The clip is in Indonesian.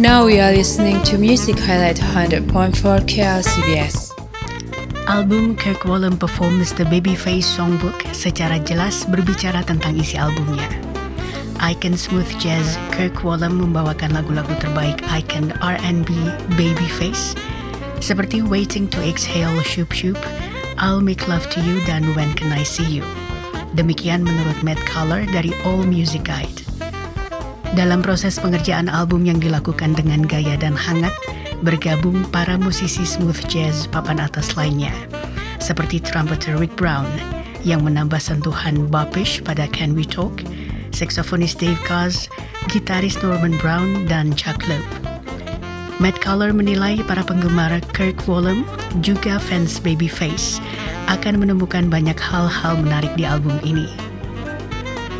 Now we are listening to Music Highlight 100.4 KLCBS. Album Kirk Whalum performs the Babyface Songbook secara jelas berbicara tentang isi albumnya. Icon Smooth Jazz, Kirk Whalum membawakan lagu-lagu terbaik icon R&B Babyface seperti Waiting to Exhale Shoop Shoop, I'll Make Love to You, dan When Can I See You. Demikian menurut Matt Color dari All Music Guide. Dalam proses pengerjaan album yang dilakukan dengan gaya dan hangat, bergabung para musisi smooth jazz papan atas lainnya, seperti trumpeter Rick Brown yang menambah sentuhan bopish pada Can We Talk, saksofonis Dave Koz, gitaris Norman Brown, dan Chuck Loeb. Matt Color menilai para penggemar Kirk Whalum juga fans Babyface akan menemukan banyak hal-hal menarik di album ini.